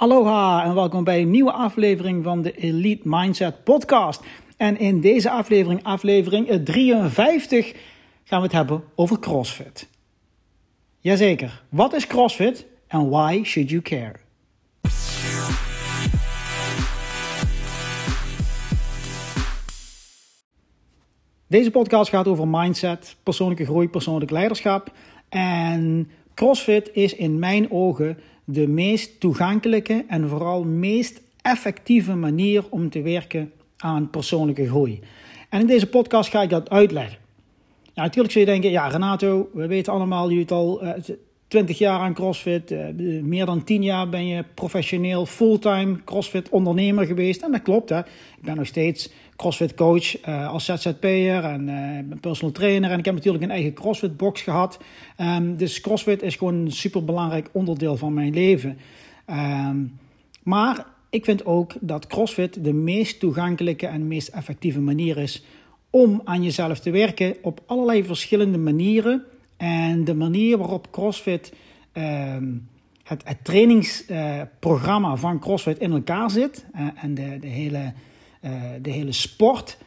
Aloha en welkom bij een nieuwe aflevering van de Elite Mindset Podcast. En in deze aflevering, aflevering 53, gaan we het hebben over CrossFit. Jazeker, wat is CrossFit en why should you care? Deze podcast gaat over mindset, persoonlijke groei, persoonlijk leiderschap. En CrossFit is in mijn ogen de meest toegankelijke en vooral meest effectieve manier om te werken aan persoonlijke groei. En in deze podcast ga ik dat uitleggen. Natuurlijk zul je denken, ja Renato, we weten allemaal, je het al uh, 20 jaar aan CrossFit, uh, meer dan 10 jaar ben je professioneel, fulltime CrossFit ondernemer geweest. En dat klopt, hè. ik ben nog steeds CrossFit coach uh, als ZZP'er en uh, personal trainer. En ik heb natuurlijk een eigen CrossFit box gehad. Um, dus CrossFit is gewoon een super belangrijk onderdeel van mijn leven. Um, maar ik vind ook dat CrossFit de meest toegankelijke en meest effectieve manier is om aan jezelf te werken op allerlei verschillende manieren. En de manier waarop CrossFit um, het, het trainingsprogramma van CrossFit in elkaar zit en de, de hele uh, de hele sport.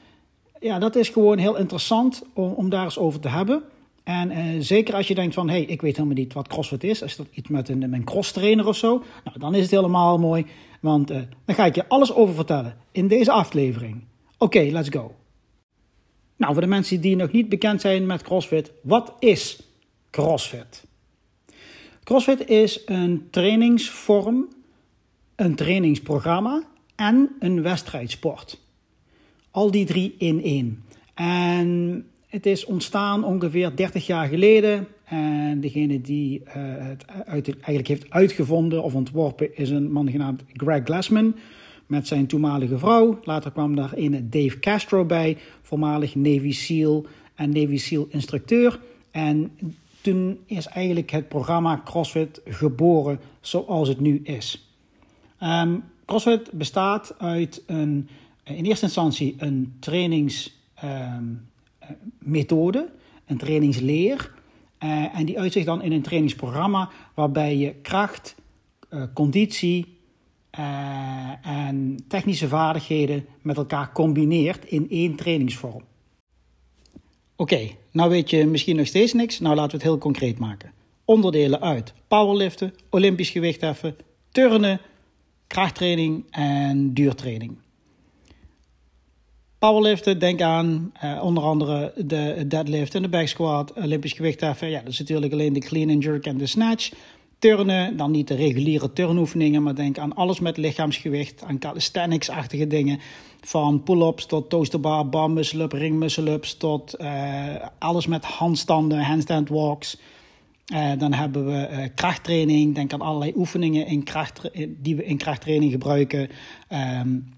Ja, dat is gewoon heel interessant om, daar eens over te hebben. En uh, zeker als je denkt van, hé, hey, ik weet helemaal niet wat CrossFit is. Is dat iets met een, mijn cross trainer of zo? Nou, dan is het helemaal mooi. Want uh, dan ga ik je alles over vertellen in deze aflevering. Oké, let's go. Nou, voor de mensen die nog niet bekend zijn met CrossFit, wat is CrossFit? CrossFit is een trainingsvorm, een trainingsprogramma en een wedstrijdsport. Al die drie in één. En het is ontstaan ongeveer 30 jaar geleden. En degene die uh, het eigenlijk heeft uitgevonden of ontworpen is een man genaamd Greg Glassman. Met zijn toenmalige vrouw. Later kwam daar een Dave Castro bij, voormalig Navy SEAL en Navy SEAL instructeur. En toen is eigenlijk het programma CrossFit geboren zoals het nu is. Um, CrossFit bestaat uit een, in eerste instantie een trainingsmethode, um, een trainingsleer. Uh, en die uitzicht dan in een trainingsprogramma waarbij je kracht, uh, conditie en technische vaardigheden met elkaar combineert in één trainingsvorm. Oké, nou weet je misschien nog steeds niks. Nou laten we het heel concreet maken. Onderdelen uit powerliften, olympisch gewichtheffen, turnen, krachttraining en duurtraining. Powerliften, denk aan uh, onder andere de deadlift en de back squat, olympisch gewichtheffen. Ja, dat is natuurlijk alleen de clean and jerk en de snatch. Turnen, dan niet de reguliere turnoefeningen, maar denk aan alles met lichaamsgewicht, aan calisthenics-achtige dingen. Van pull-ups tot toasterbar, bar muscle-up, ring muscle-ups, tot uh, alles met handstanden, handstand walks. Uh, dan hebben we uh, krachttraining. Denk aan allerlei oefeningen in kracht, die we in krachttraining gebruiken. Um,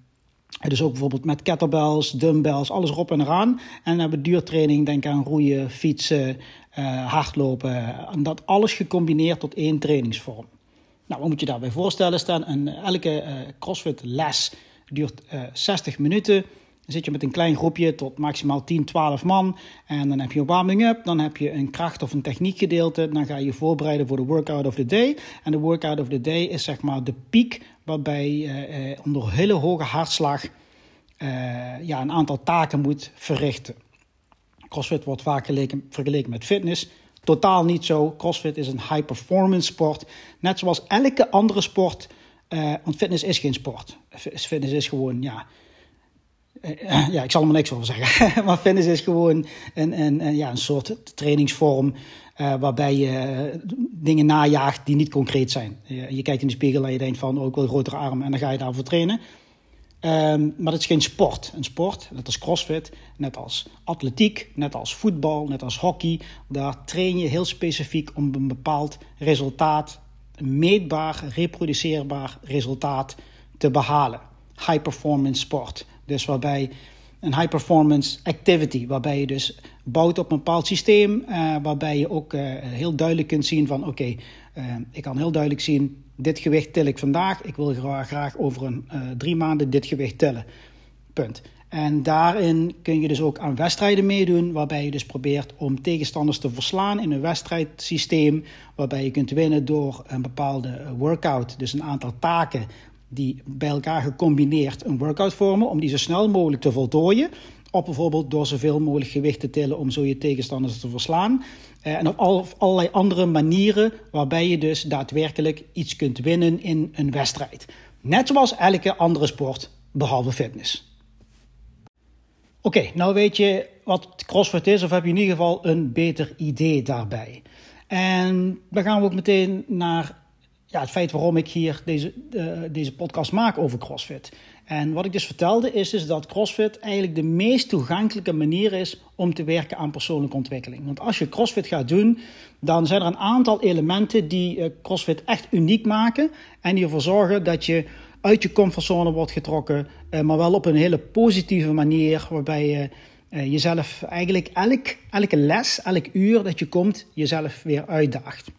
dus ook bijvoorbeeld met kettlebells, dumbbells, alles erop en eraan. En dan hebben we duurtraining. Denk aan roeien, fietsen, uh, hardlopen. En dat alles gecombineerd tot één trainingsvorm. Nou, wat moet je daarbij voorstellen? Staan een, elke CrossFit les duurt 60 minuten. Dan zit je met een klein groepje tot maximaal 10, 12 man. En dan heb je een warming-up, dan heb je een kracht- of een techniekgedeelte. Dan ga je voorbereiden voor de workout of the day. En de workout of the day is zeg maar de piek waarbij je eh, onder hele hoge hartslag eh, ja, een aantal taken moet verrichten. CrossFit wordt vaak geleken, vergeleken met fitness. Totaal niet zo. CrossFit is een high-performance sport. Net zoals elke andere sport. Uh, want fitness is geen sport. Fitness is gewoon, ja, ja, ik zal er niks over zeggen. maar fitness is gewoon een, ja, een soort trainingsvorm uh, waarbij je dingen najaagt die niet concreet zijn. Je, kijkt in de spiegel en je denkt van, oh, ik wil grotere armen en dan ga je daarvoor trainen. Um, maar dat is geen sport. Een sport, net als crossfit, net als atletiek, net als voetbal, net als hockey. Daar train je heel specifiek om een bepaald resultaat, een meetbaar, reproduceerbaar resultaat te behalen. High performance sport. Dus waarbij een high performance activity, waarbij je dus bouwt op een bepaald systeem, uh, waarbij je ook uh, heel duidelijk kunt zien van oké, uh, ik kan heel duidelijk zien, dit gewicht til ik vandaag, ik wil graag, graag over een drie maanden dit gewicht tillen. Punt. En daarin kun je dus ook aan wedstrijden meedoen, waarbij je dus probeert om tegenstanders te verslaan in een wedstrijdsysteem, waarbij je kunt winnen door een bepaalde workout, dus een aantal taken die bij elkaar gecombineerd een workout vormen, om die zo snel mogelijk te voltooien. Op bijvoorbeeld door zoveel mogelijk gewicht te tillen om zo je tegenstanders te verslaan. Eh, en op allerlei andere manieren waarbij je dus daadwerkelijk iets kunt winnen in een wedstrijd. Net zoals elke andere sport, behalve fitness. Oké, nou weet je wat CrossFit is, of heb je in ieder geval een beter idee daarbij. En dan gaan we ook meteen naar ja, het feit waarom ik hier deze, uh, deze podcast maak over CrossFit. En wat ik dus vertelde is dus dat CrossFit eigenlijk de meest toegankelijke manier is om te werken aan persoonlijke ontwikkeling. Want als je CrossFit gaat doen, dan zijn er een aantal elementen die uh, CrossFit echt uniek maken en die ervoor zorgen dat je uit je comfortzone wordt getrokken, uh, maar wel op een hele positieve manier, waarbij je jezelf eigenlijk elk, elke les, elk uur dat je komt, jezelf weer uitdaagt.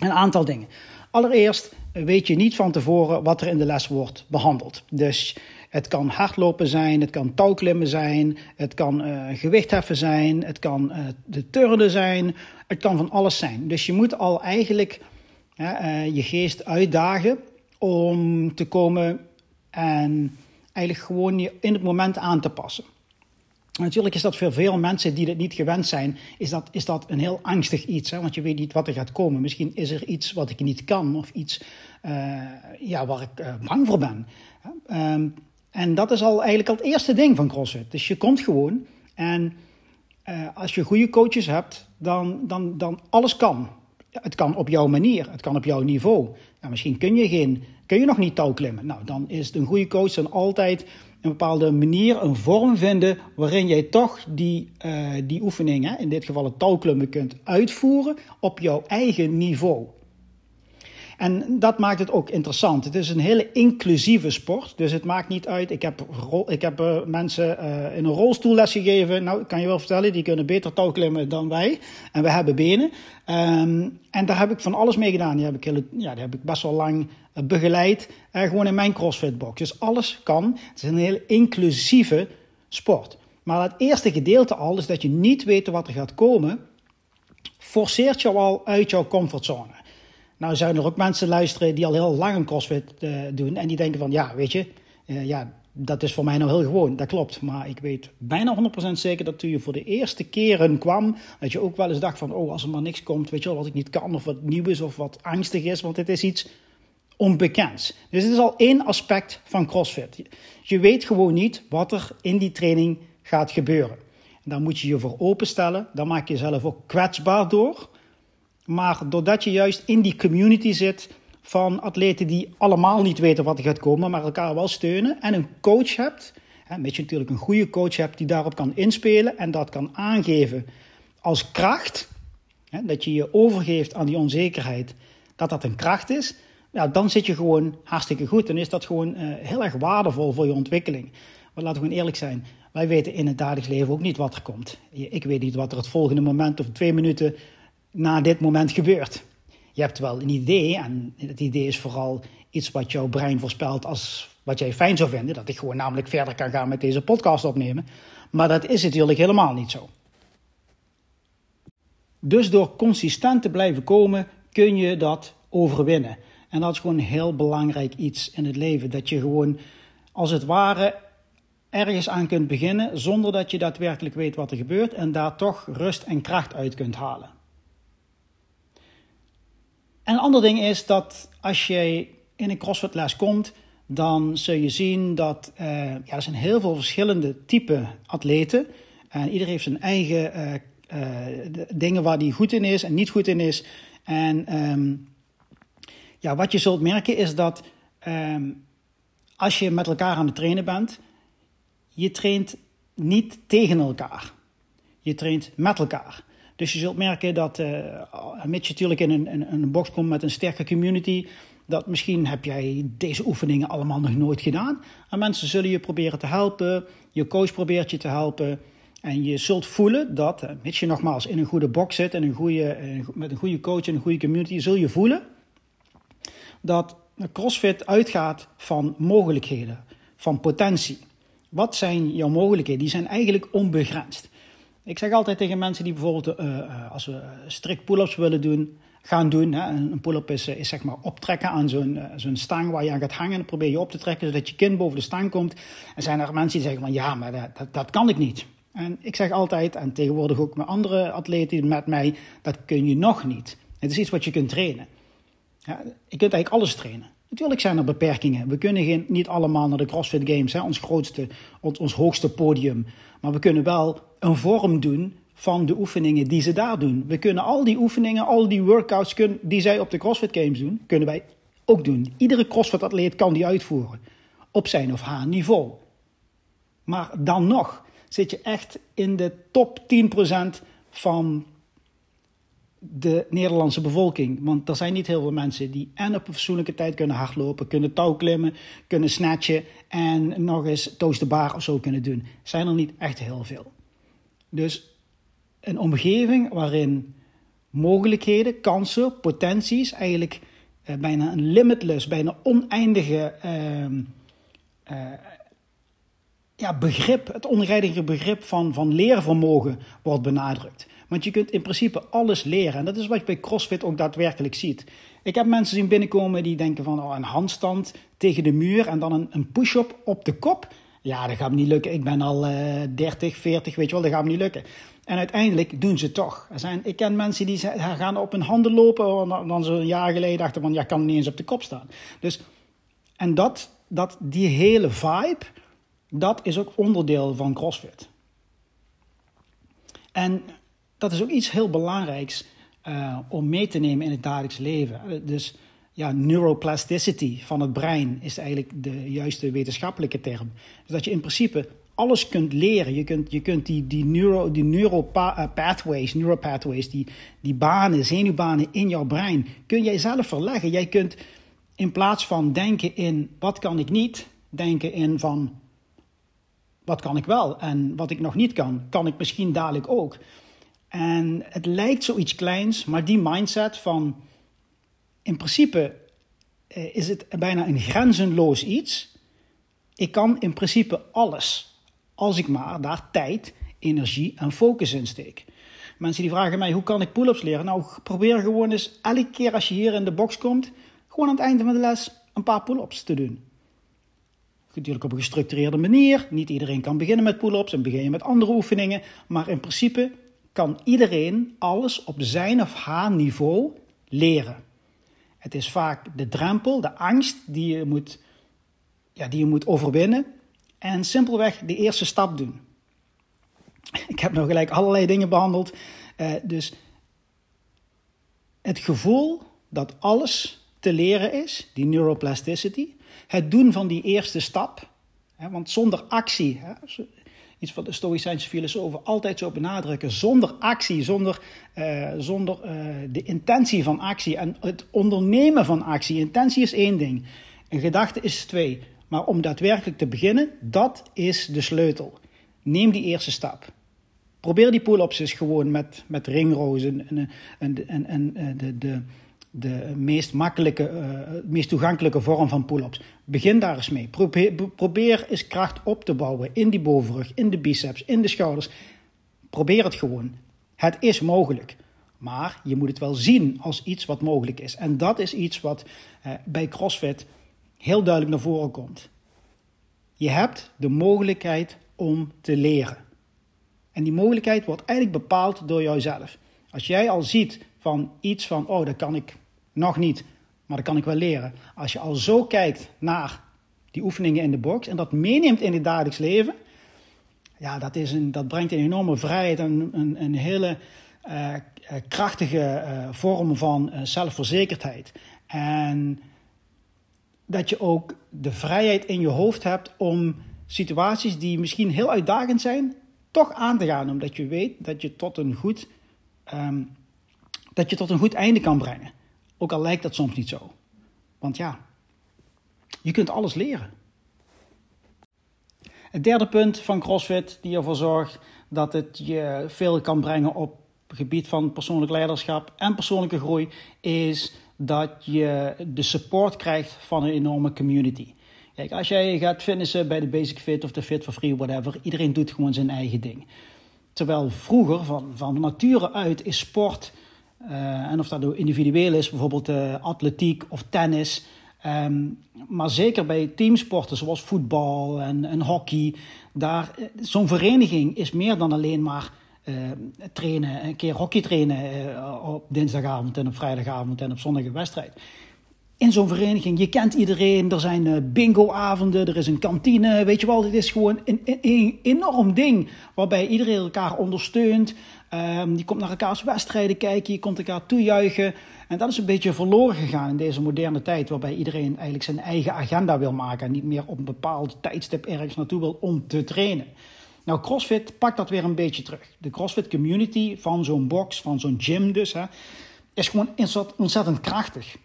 Een aantal dingen. Allereerst weet je niet van tevoren wat er in de les wordt behandeld. Dus het kan hardlopen zijn, het kan touwklimmen zijn, het kan uh, gewichtheffen zijn, het kan uh, de turnen zijn, het kan van alles zijn. Dus je moet al eigenlijk uh, je geest uitdagen om te komen en eigenlijk gewoon je in het moment aan te passen. Natuurlijk is dat voor veel mensen die dit niet gewend zijn, is dat, is dat een heel angstig iets. Hè? Want je weet niet wat er gaat komen. Misschien is er iets wat ik niet kan of iets uh, ja, waar ik uh, bang voor ben. Um, en dat is al eigenlijk al het eerste ding van CrossFit. Dus je komt gewoon en uh, als je goede coaches hebt, dan, dan, dan alles kan. Het kan op jouw manier, het kan op jouw niveau. Misschien kun je, geen, kun je nog niet touw klimmen. Nou, dan is een goede coach dan altijd een bepaalde manier, een vorm vinden waarin jij toch die, uh, die oefeningen, in dit geval het touwklimmen, kunt uitvoeren op jouw eigen niveau. En dat maakt het ook interessant. Het is een hele inclusieve sport. Dus het maakt niet uit. Ik heb, ik heb uh, mensen uh, in een rolstoel les gegeven. Nou, ik kan je wel vertellen, die kunnen beter touwklimmen dan wij. En we hebben benen. Um, en daar heb ik van alles mee gedaan. Die heb ik, hele, ja, die heb ik best wel lang uh, begeleid. gewoon in mijn CrossFit box. Dus alles kan. Het is een hele inclusieve sport. Maar het eerste gedeelte al is dat je niet weet wat er gaat komen. Forceert jou al uit jouw comfortzone. Nou zijn er ook mensen luisteren die al heel lang een crossfit uh, doen. En die denken van, ja, weet je, uh, ja, dat is voor mij nou heel gewoon. Dat klopt. Maar ik weet bijna 100% zeker dat toen je voor de eerste keren kwam, dat je ook wel eens dacht van, oh, als er maar niks komt, weet je wel, wat ik niet kan, of wat nieuw is, of wat angstig is, want het is iets onbekends. Dus dit is al één aspect van CrossFit. Je weet gewoon niet wat er in die training gaat gebeuren. En daar moet je je voor openstellen. Dan maak je jezelf ook kwetsbaar door. Maar doordat je juist in die community zit van atleten die allemaal niet weten wat er gaat komen, maar elkaar wel steunen en een coach hebt, en dat je natuurlijk een goede coach hebt die daarop kan inspelen en dat kan aangeven als kracht, dat je je overgeeft aan die onzekerheid, dat dat een kracht is, dan zit je gewoon hartstikke goed. Dan is dat gewoon uh, heel erg waardevol voor je ontwikkeling. Maar laten we gewoon eerlijk zijn, wij weten in het dagelijks leven ook niet wat er komt. Ik weet niet wat er het volgende moment of twee minuten na dit moment gebeurt. Je hebt wel een idee en het idee is vooral iets wat jouw brein voorspelt als wat jij fijn zou vinden. Dat ik gewoon namelijk verder kan gaan met deze podcast opnemen. Maar dat is natuurlijk helemaal niet zo. Dus door consistent te blijven komen kun je dat overwinnen. En dat is gewoon een heel belangrijk iets in het leven. Dat je gewoon als het ware ergens aan kunt beginnen zonder dat je daadwerkelijk weet wat er gebeurt en daar toch rust en kracht uit kunt halen. En een ander ding is dat als je in een CrossFit-les komt, dan zul je zien dat uh, ja, er zijn heel veel verschillende type atleten. En ieder heeft zijn eigen uh, uh, dingen waar hij goed in is en niet goed in is. En um, ja, wat je zult merken is dat um, als je met elkaar aan het trainen bent, je traint niet tegen elkaar. Je traint met elkaar. Dus je zult merken dat, uh, mits je natuurlijk in een, een, box komt met een sterke community, dat misschien heb jij deze oefeningen allemaal nog nooit gedaan. En mensen zullen je proberen te helpen, je coach probeert je te helpen. En je zult voelen dat, mits je nogmaals in een goede box zit en een goede, met een goede coach en een goede community, zul je voelen dat CrossFit uitgaat van mogelijkheden, van potentie. wat zijn jouw mogelijkheden? Die zijn eigenlijk onbegrensd. Ik zeg altijd tegen mensen die bijvoorbeeld, uh, uh, als we strikt pull-ups willen doen, gaan doen. Hè. Een pull-up is, is, zeg maar optrekken aan zo'n zo'n stang waar je aan gaat hangen. Dan probeer je op te trekken zodat je kin boven de stang komt. En zijn er mensen die zeggen van ja, maar dat, dat, dat kan ik niet. En ik zeg altijd, en tegenwoordig ook met andere atleten met mij, dat kun je nog niet. Het is iets wat je kunt trainen. Ja, je kunt eigenlijk alles trainen. Natuurlijk zijn er beperkingen. We kunnen geen, niet allemaal naar de CrossFit Games, hè, ons, grootste, ons, hoogste podium. Maar we kunnen wel een vorm doen van de oefeningen die ze daar doen. We kunnen al die oefeningen, al die workouts die zij op de CrossFit Games doen, kunnen wij ook doen. Iedere CrossFit-atleet kan die uitvoeren op zijn of haar niveau. Maar dan nog zit je echt in de top 10% van de Nederlandse bevolking. Want er zijn niet heel veel mensen die en op een fatsoenlijke tijd kunnen hardlopen, kunnen touwklimmen, kunnen snatchen en nog eens toast de of zo kunnen doen. Zijn er niet echt heel veel. Dus een omgeving waarin mogelijkheden, kansen, potenties, eigenlijk eh, bijna een limitless, bijna oneindige uh, uh, ja, begrip, het oneindige begrip van, van leervermogen wordt benadrukt. Want je kunt in principe alles leren. En dat is wat je bij CrossFit ook daadwerkelijk ziet. Ik heb mensen zien binnenkomen die denken van oh, een handstand tegen de muur en dan een, een push-up op de kop. Ja, dat gaat me niet lukken. Ik ben al uh, 30, 40, weet je wel, dat gaat me niet lukken. En uiteindelijk doen ze toch. Er zijn, ik ken mensen die gaan op hun handen lopen. Dan ze een jaar geleden dachten van ja, kan niet eens op de kop staan. Dus, en dat, dat, die hele vibe, dat is ook onderdeel van CrossFit. En dat is ook iets heel belangrijks uh, om mee te nemen in het dagelijks leven. Dus ja, neuroplasticity van het brein is eigenlijk de juiste wetenschappelijke term. Dus dat je in principe alles kunt leren. Je kunt, je kunt die, die, neuro, die neuropathways, eh, neuropathways die, die banen, zenuwbanen in jouw brein, kun jij zelf verleggen. Jij kunt in plaats van denken in wat kan ik niet, denken in van wat kan ik wel en wat ik nog niet kan, kan ik misschien dadelijk ook. En het lijkt zoiets kleins, maar die mindset van in principe eh, is het bijna een grenzenloos iets. Ik kan in principe alles, als ik maar daar tijd, energie en focus in steek. Mensen die vragen mij, hoe kan ik pull-ups leren? Nou, probeer gewoon eens elke keer als je hier in de box komt, gewoon aan het einde van de les een paar pull-ups te doen. Natuurlijk op een gestructureerde manier. Niet iedereen kan beginnen met pull-ups en begin je met andere oefeningen. Maar in principe kan iedereen alles op zijn of haar niveau leren. Het is vaak de drempel, de angst die je moet, ja, die je moet overwinnen en simpelweg de eerste stap doen. Ik heb nog gelijk allerlei dingen behandeld. Uh, dus het gevoel dat alles te leren is, die neuroplasticity, het doen van die eerste stap. Hè, want zonder actie, hè, iets wat de Stoïcijnse filosofen altijd zo benadrukken. Zonder actie, zonder, uh, zonder uh, de intentie van actie en het ondernemen van actie. Intentie is één ding, een gedachte is twee. Maar om daadwerkelijk te beginnen, dat is de sleutel. Neem die eerste stap. Probeer die pull-ups eens gewoon met, met ringrozen en, en, en, en eh, de, de, de meest makkelijke, uh, meest toegankelijke vorm van pull-ups. Begin daar eens mee. Probeer, probeer eens kracht op te bouwen in die bovenrug, in de biceps, in de schouders. Probeer het gewoon. Het is mogelijk. Maar je moet het wel zien als iets wat mogelijk is. En dat is iets wat uh, bij CrossFit heel duidelijk naar voren komt. Je hebt de mogelijkheid om te leren. En die mogelijkheid wordt eigenlijk bepaald door jouzelf. Als jij al ziet van iets van, oh, dat kan ik nog niet, maar dat kan ik wel leren. Als je al zo kijkt naar die oefeningen in de box en dat meeneemt in het dagelijks leven, ja, dat, is een, dat brengt een enorme vrijheid en een, een hele uh, krachtige uh, vorm van zelfverzekerdheid. En dat je ook de vrijheid in je hoofd hebt om situaties die misschien heel uitdagend zijn, toch aan te gaan. Omdat je weet dat je tot een goed, um, dat je tot een goed einde kan brengen. Ook al lijkt dat soms niet zo. Want ja, je kunt alles leren. Het derde punt van CrossFit die ervoor zorgt dat het je veel kan brengen op het gebied van persoonlijk leiderschap en persoonlijke groei, is dat je de support krijgt van een enorme community. Kijk, als jij gaat fitnessen bij de Basic Fit of de Fit for Free, whatever, iedereen doet gewoon zijn eigen ding. Terwijl vroeger, van, van nature uit, is sport, en of dat nou individueel is, bijvoorbeeld uh, atletiek of tennis, um, maar zeker bij teamsporten zoals voetbal en, en hockey, daar, zo'n vereniging is meer dan alleen maar trainen, een keer hockey trainen op dinsdagavond en op vrijdagavond en op zondag een wedstrijd in zo'n vereniging. Je kent iedereen, er zijn uh, bingoavonden, er is een kantine, weet je wel. Het is gewoon een, een, enorm ding waarbij iedereen elkaar ondersteunt. Um, je komt naar elkaars wedstrijden kijken, je komt elkaar toejuichen. En dat is een beetje verloren gegaan in deze moderne tijd, waarbij iedereen eigenlijk zijn eigen agenda wil maken en niet meer op een bepaald tijdstip ergens naartoe wil om te trainen. Nou, CrossFit pakt dat weer een beetje terug. De CrossFit community van zo'n box, van zo'n gym dus, hè, is gewoon ontzettend krachtig.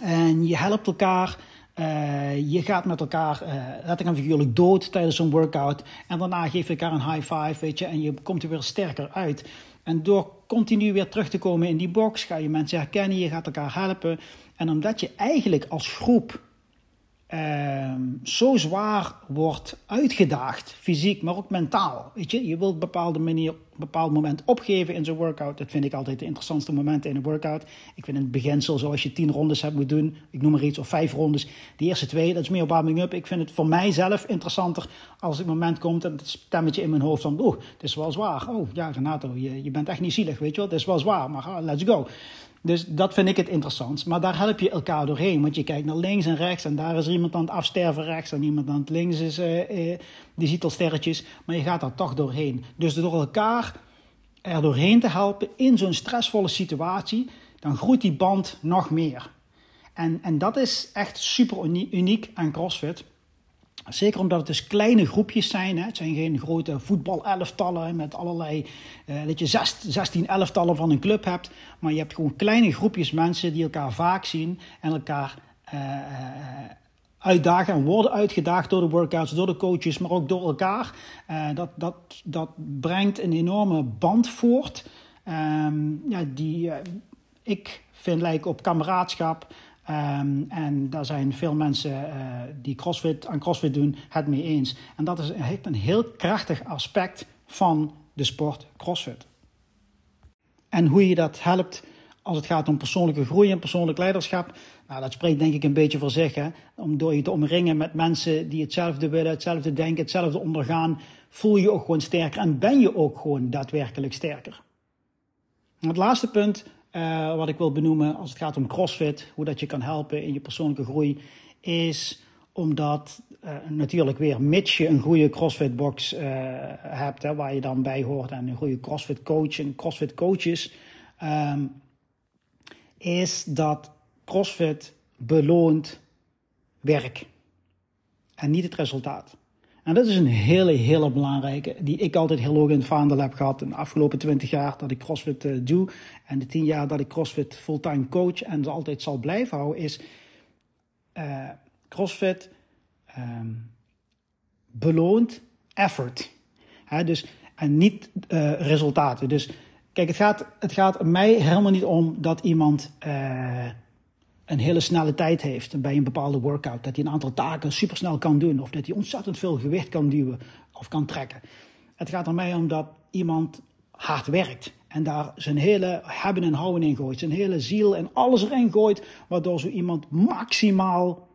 En je helpt elkaar. Uh, je gaat met elkaar uh, letterlijk en figuurlijk dood tijdens zo'n workout. En daarna geef je elkaar een high five, weet je. En je komt er weer sterker uit. En door continu weer terug te komen in die box, ga je mensen herkennen, je gaat elkaar helpen. En omdat je eigenlijk als groep uh, zo zwaar wordt uitgedaagd, fysiek, maar ook mentaal. Weet je, je wilt op bepaalde manier, een bepaald moment opgeven in zo'n workout. Dat vind ik altijd de interessantste momenten in een workout. Ik vind in het beginsel, zoals je tien rondes hebt moet doen, ik noem maar iets, of vijf rondes. De eerste twee, dat is meer warming-up. Ik vind het voor mijzelf interessanter als het moment komt en het stemmetje in mijn hoofd van, oh, het is wel zwaar. Oh, ja, Renato, je, je bent echt niet zielig, weet je wel. Het is wel zwaar, maar uh, let's go. Dus dat vind ik het interessant. Maar daar help je elkaar doorheen. Want je kijkt naar links en rechts. En daar is iemand aan het afsterven rechts. En iemand aan het links is, uh, uh, die ziet al sterretjes. Maar je gaat daar toch doorheen. Dus door elkaar er doorheen te helpen in zo'n stressvolle situatie. Dan groeit die band nog meer. En, en dat is echt super uniek aan CrossFit. Zeker omdat het dus kleine groepjes zijn. Hè. Het zijn geen grote voetbalelftallen met allerlei... Uh, dat je 16 elftallen van een club hebt. Maar je hebt gewoon kleine groepjes mensen die elkaar vaak zien. En elkaar uh, uitdagen en worden uitgedaagd door de workouts, door de coaches, maar ook door elkaar. Uh, dat, dat, dat brengt een enorme band voort. Um, ja, die ik vind lijken op kameraadschap. Um, en daar zijn veel mensen uh, die CrossFit, aan CrossFit doen het mee eens. En dat is een heel krachtig aspect van de sport CrossFit. En hoe je dat helpt als het gaat om persoonlijke groei en persoonlijk leiderschap, nou, dat spreekt denk ik een beetje voor zich. Hè? Om door je te omringen met mensen die hetzelfde willen, hetzelfde denken, hetzelfde ondergaan, voel je ook gewoon sterker en ben je ook gewoon daadwerkelijk sterker. Het laatste punt uh, wat ik wil benoemen als het gaat om CrossFit, hoe dat je kan helpen in je persoonlijke groei, is omdat uh, natuurlijk weer, mits je een goede CrossFit box uh, hebt, hè, waar je dan bij hoort en een goede CrossFit coach en CrossFit coaches, um, is dat CrossFit beloont werk en niet het resultaat. En dat is een hele, hele belangrijke, die ik altijd heel hoog in het vaandel heb gehad. In de afgelopen 20 jaar dat ik CrossFit uh, doe en de 10 jaar dat ik CrossFit fulltime coach en ze altijd zal blijven houden, is uh, CrossFit um, beloont effort. He, dus, en niet uh, resultaten. Dus kijk, het gaat, het gaat mij helemaal niet om dat iemand een hele snelle tijd heeft bij een bepaalde workout. Dat hij een aantal taken supersnel kan doen. Of dat hij ontzettend veel gewicht kan duwen of kan trekken. Het gaat er mij om dat iemand hard werkt. En daar zijn hele hebben en houden in gooit. Zijn hele ziel en alles erin gooit. Waardoor zo iemand maximaal,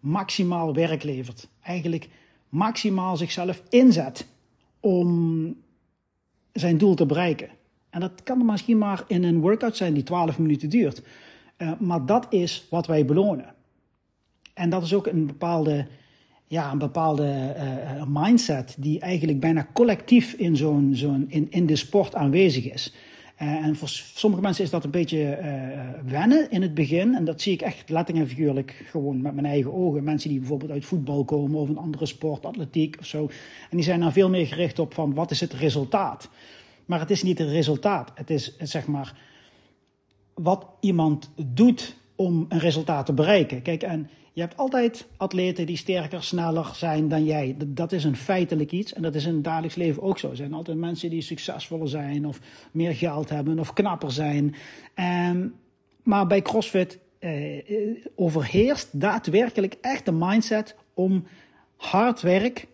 maximaal werk levert. Eigenlijk maximaal zichzelf inzet om zijn doel te bereiken. En dat kan misschien maar in een workout zijn die 12 minuten duurt. Uh, maar dat is wat wij belonen. En dat is ook een bepaalde, ja, een bepaalde uh, mindset die eigenlijk bijna collectief in, zo'n, zo'n, in, in de sport aanwezig is. En voor sommige mensen is dat een beetje wennen in het begin. En dat zie ik echt letterlijk en figuurlijk gewoon met mijn eigen ogen. Mensen die bijvoorbeeld uit voetbal komen of een andere sport, atletiek of zo. En die zijn dan veel meer gericht op van wat is het resultaat. Maar het is niet het resultaat. Het is zeg maar wat iemand doet om een resultaat te bereiken. Kijk, en je hebt altijd atleten die sterker, sneller zijn dan jij. Dat is een feitelijk iets en dat is in het dagelijks leven ook zo. Er zijn altijd mensen die succesvoller zijn of meer geld hebben of knapper zijn. Um, maar bij CrossFit uh, overheerst daadwerkelijk echt de mindset om hard werk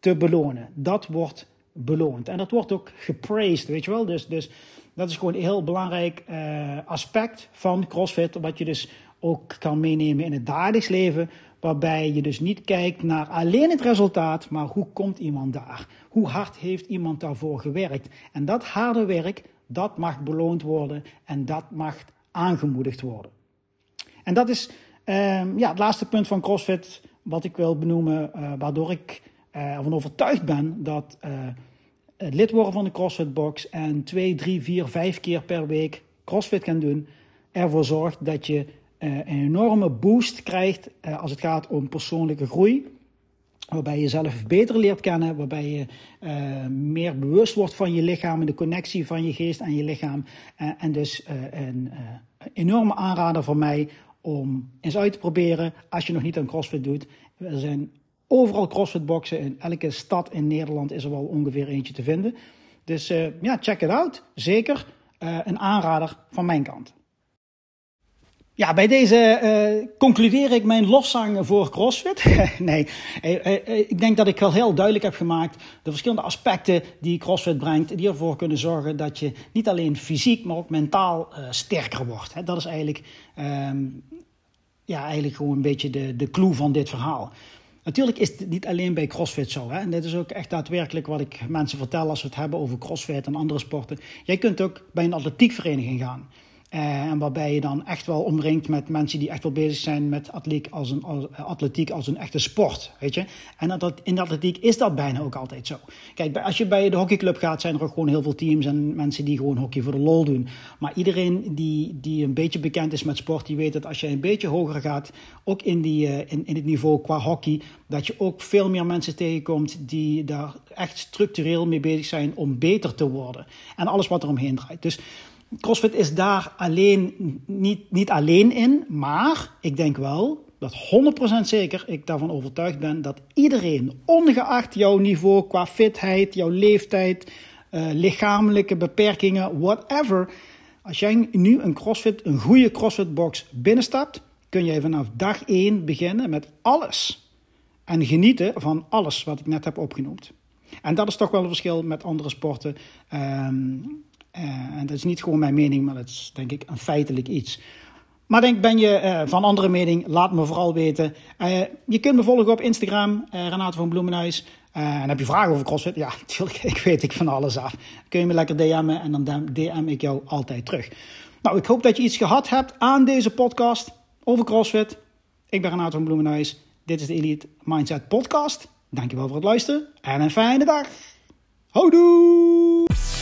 te belonen. Dat wordt beloond. En dat wordt ook gepraised, weet je wel. Dus, dus dat is gewoon een heel belangrijk uh, aspect van CrossFit. Wat je dus ook kan meenemen in het dagelijks leven. Waarbij je dus niet kijkt naar alleen het resultaat, maar hoe komt iemand daar? Hoe hard heeft iemand daarvoor gewerkt? En dat harde werk, dat mag beloond worden en dat mag aangemoedigd worden. En dat is uh, ja, het laatste punt van CrossFit wat ik wil benoemen, uh, waardoor ik uh, ervan overtuigd ben dat lid worden van de CrossFit Box en twee, drie, vier, vijf keer per week CrossFit kan doen, ervoor zorgt dat je een enorme boost krijgt als het gaat om persoonlijke groei. Waarbij je jezelf beter leert kennen, waarbij je meer bewust wordt van je lichaam en de connectie van je geest en je lichaam. En dus een enorme aanrader voor mij om eens uit te proberen als je nog niet aan CrossFit doet. Er zijn overal CrossFit boxen in elke stad in Nederland is er wel ongeveer eentje te vinden. Dus ja, check it out. Zeker een aanrader van mijn kant. Ja, bij deze uh, concludeer ik mijn lofzang voor CrossFit. nee, ik denk dat ik wel heel duidelijk heb gemaakt de verschillende aspecten die CrossFit brengt, die ervoor kunnen zorgen dat je niet alleen fysiek, maar ook mentaal sterker wordt. Dat is eigenlijk, um, ja, eigenlijk gewoon een beetje de, de clue van dit verhaal. Natuurlijk is het niet alleen bij CrossFit zo. Hè? En dit is ook echt daadwerkelijk wat ik mensen vertel als we het hebben over CrossFit en andere sporten. Jij kunt ook bij een atletiekvereniging gaan. Uh, en waarbij je dan echt wel omringt met mensen die echt wel bezig zijn met atletiek als een, als, atletiek als een echte sport. Weet je? En dat, in de atletiek is dat bijna ook altijd zo. Kijk, als je bij de hockeyclub gaat, zijn er ook gewoon heel veel teams en mensen die gewoon hockey voor de lol doen. Maar iedereen die, die een beetje bekend is met sport, die weet dat als je een beetje hoger gaat, ook in, die, uh, in, in het niveau qua hockey, dat je ook veel meer mensen tegenkomt die daar echt structureel mee bezig zijn om beter te worden. En alles wat er omheen draait. Dus CrossFit is daar alleen, niet, niet alleen in, maar ik denk wel dat 100% zeker ik daarvan overtuigd ben dat iedereen, ongeacht jouw niveau qua fitheid, jouw leeftijd, uh, lichamelijke beperkingen, whatever, als jij nu een CrossFit, een goede CrossFit box binnenstapt, kun jij vanaf dag 1 beginnen met alles. En genieten van alles wat ik net heb opgenoemd. En dat is toch wel een verschil met andere sporten. Uh, en dat is niet gewoon mijn mening, maar dat is denk ik een feitelijk iets. Maar denk, ben je uh, van andere mening? Laat me vooral weten. Uh, je kunt me volgen op Instagram, Renate van Bloemenhuis. en heb je vragen over CrossFit? Ja, natuurlijk, ik weet ik van alles af. Kun je me lekker DM'en en dan DM ik jou altijd terug. Nou, ik hoop dat je iets gehad hebt aan deze podcast over CrossFit. Ik ben Renate van Bloemenhuis. Dit is de Elite Mindset Podcast. Dankjewel voor het luisteren en een fijne dag. Houdoe!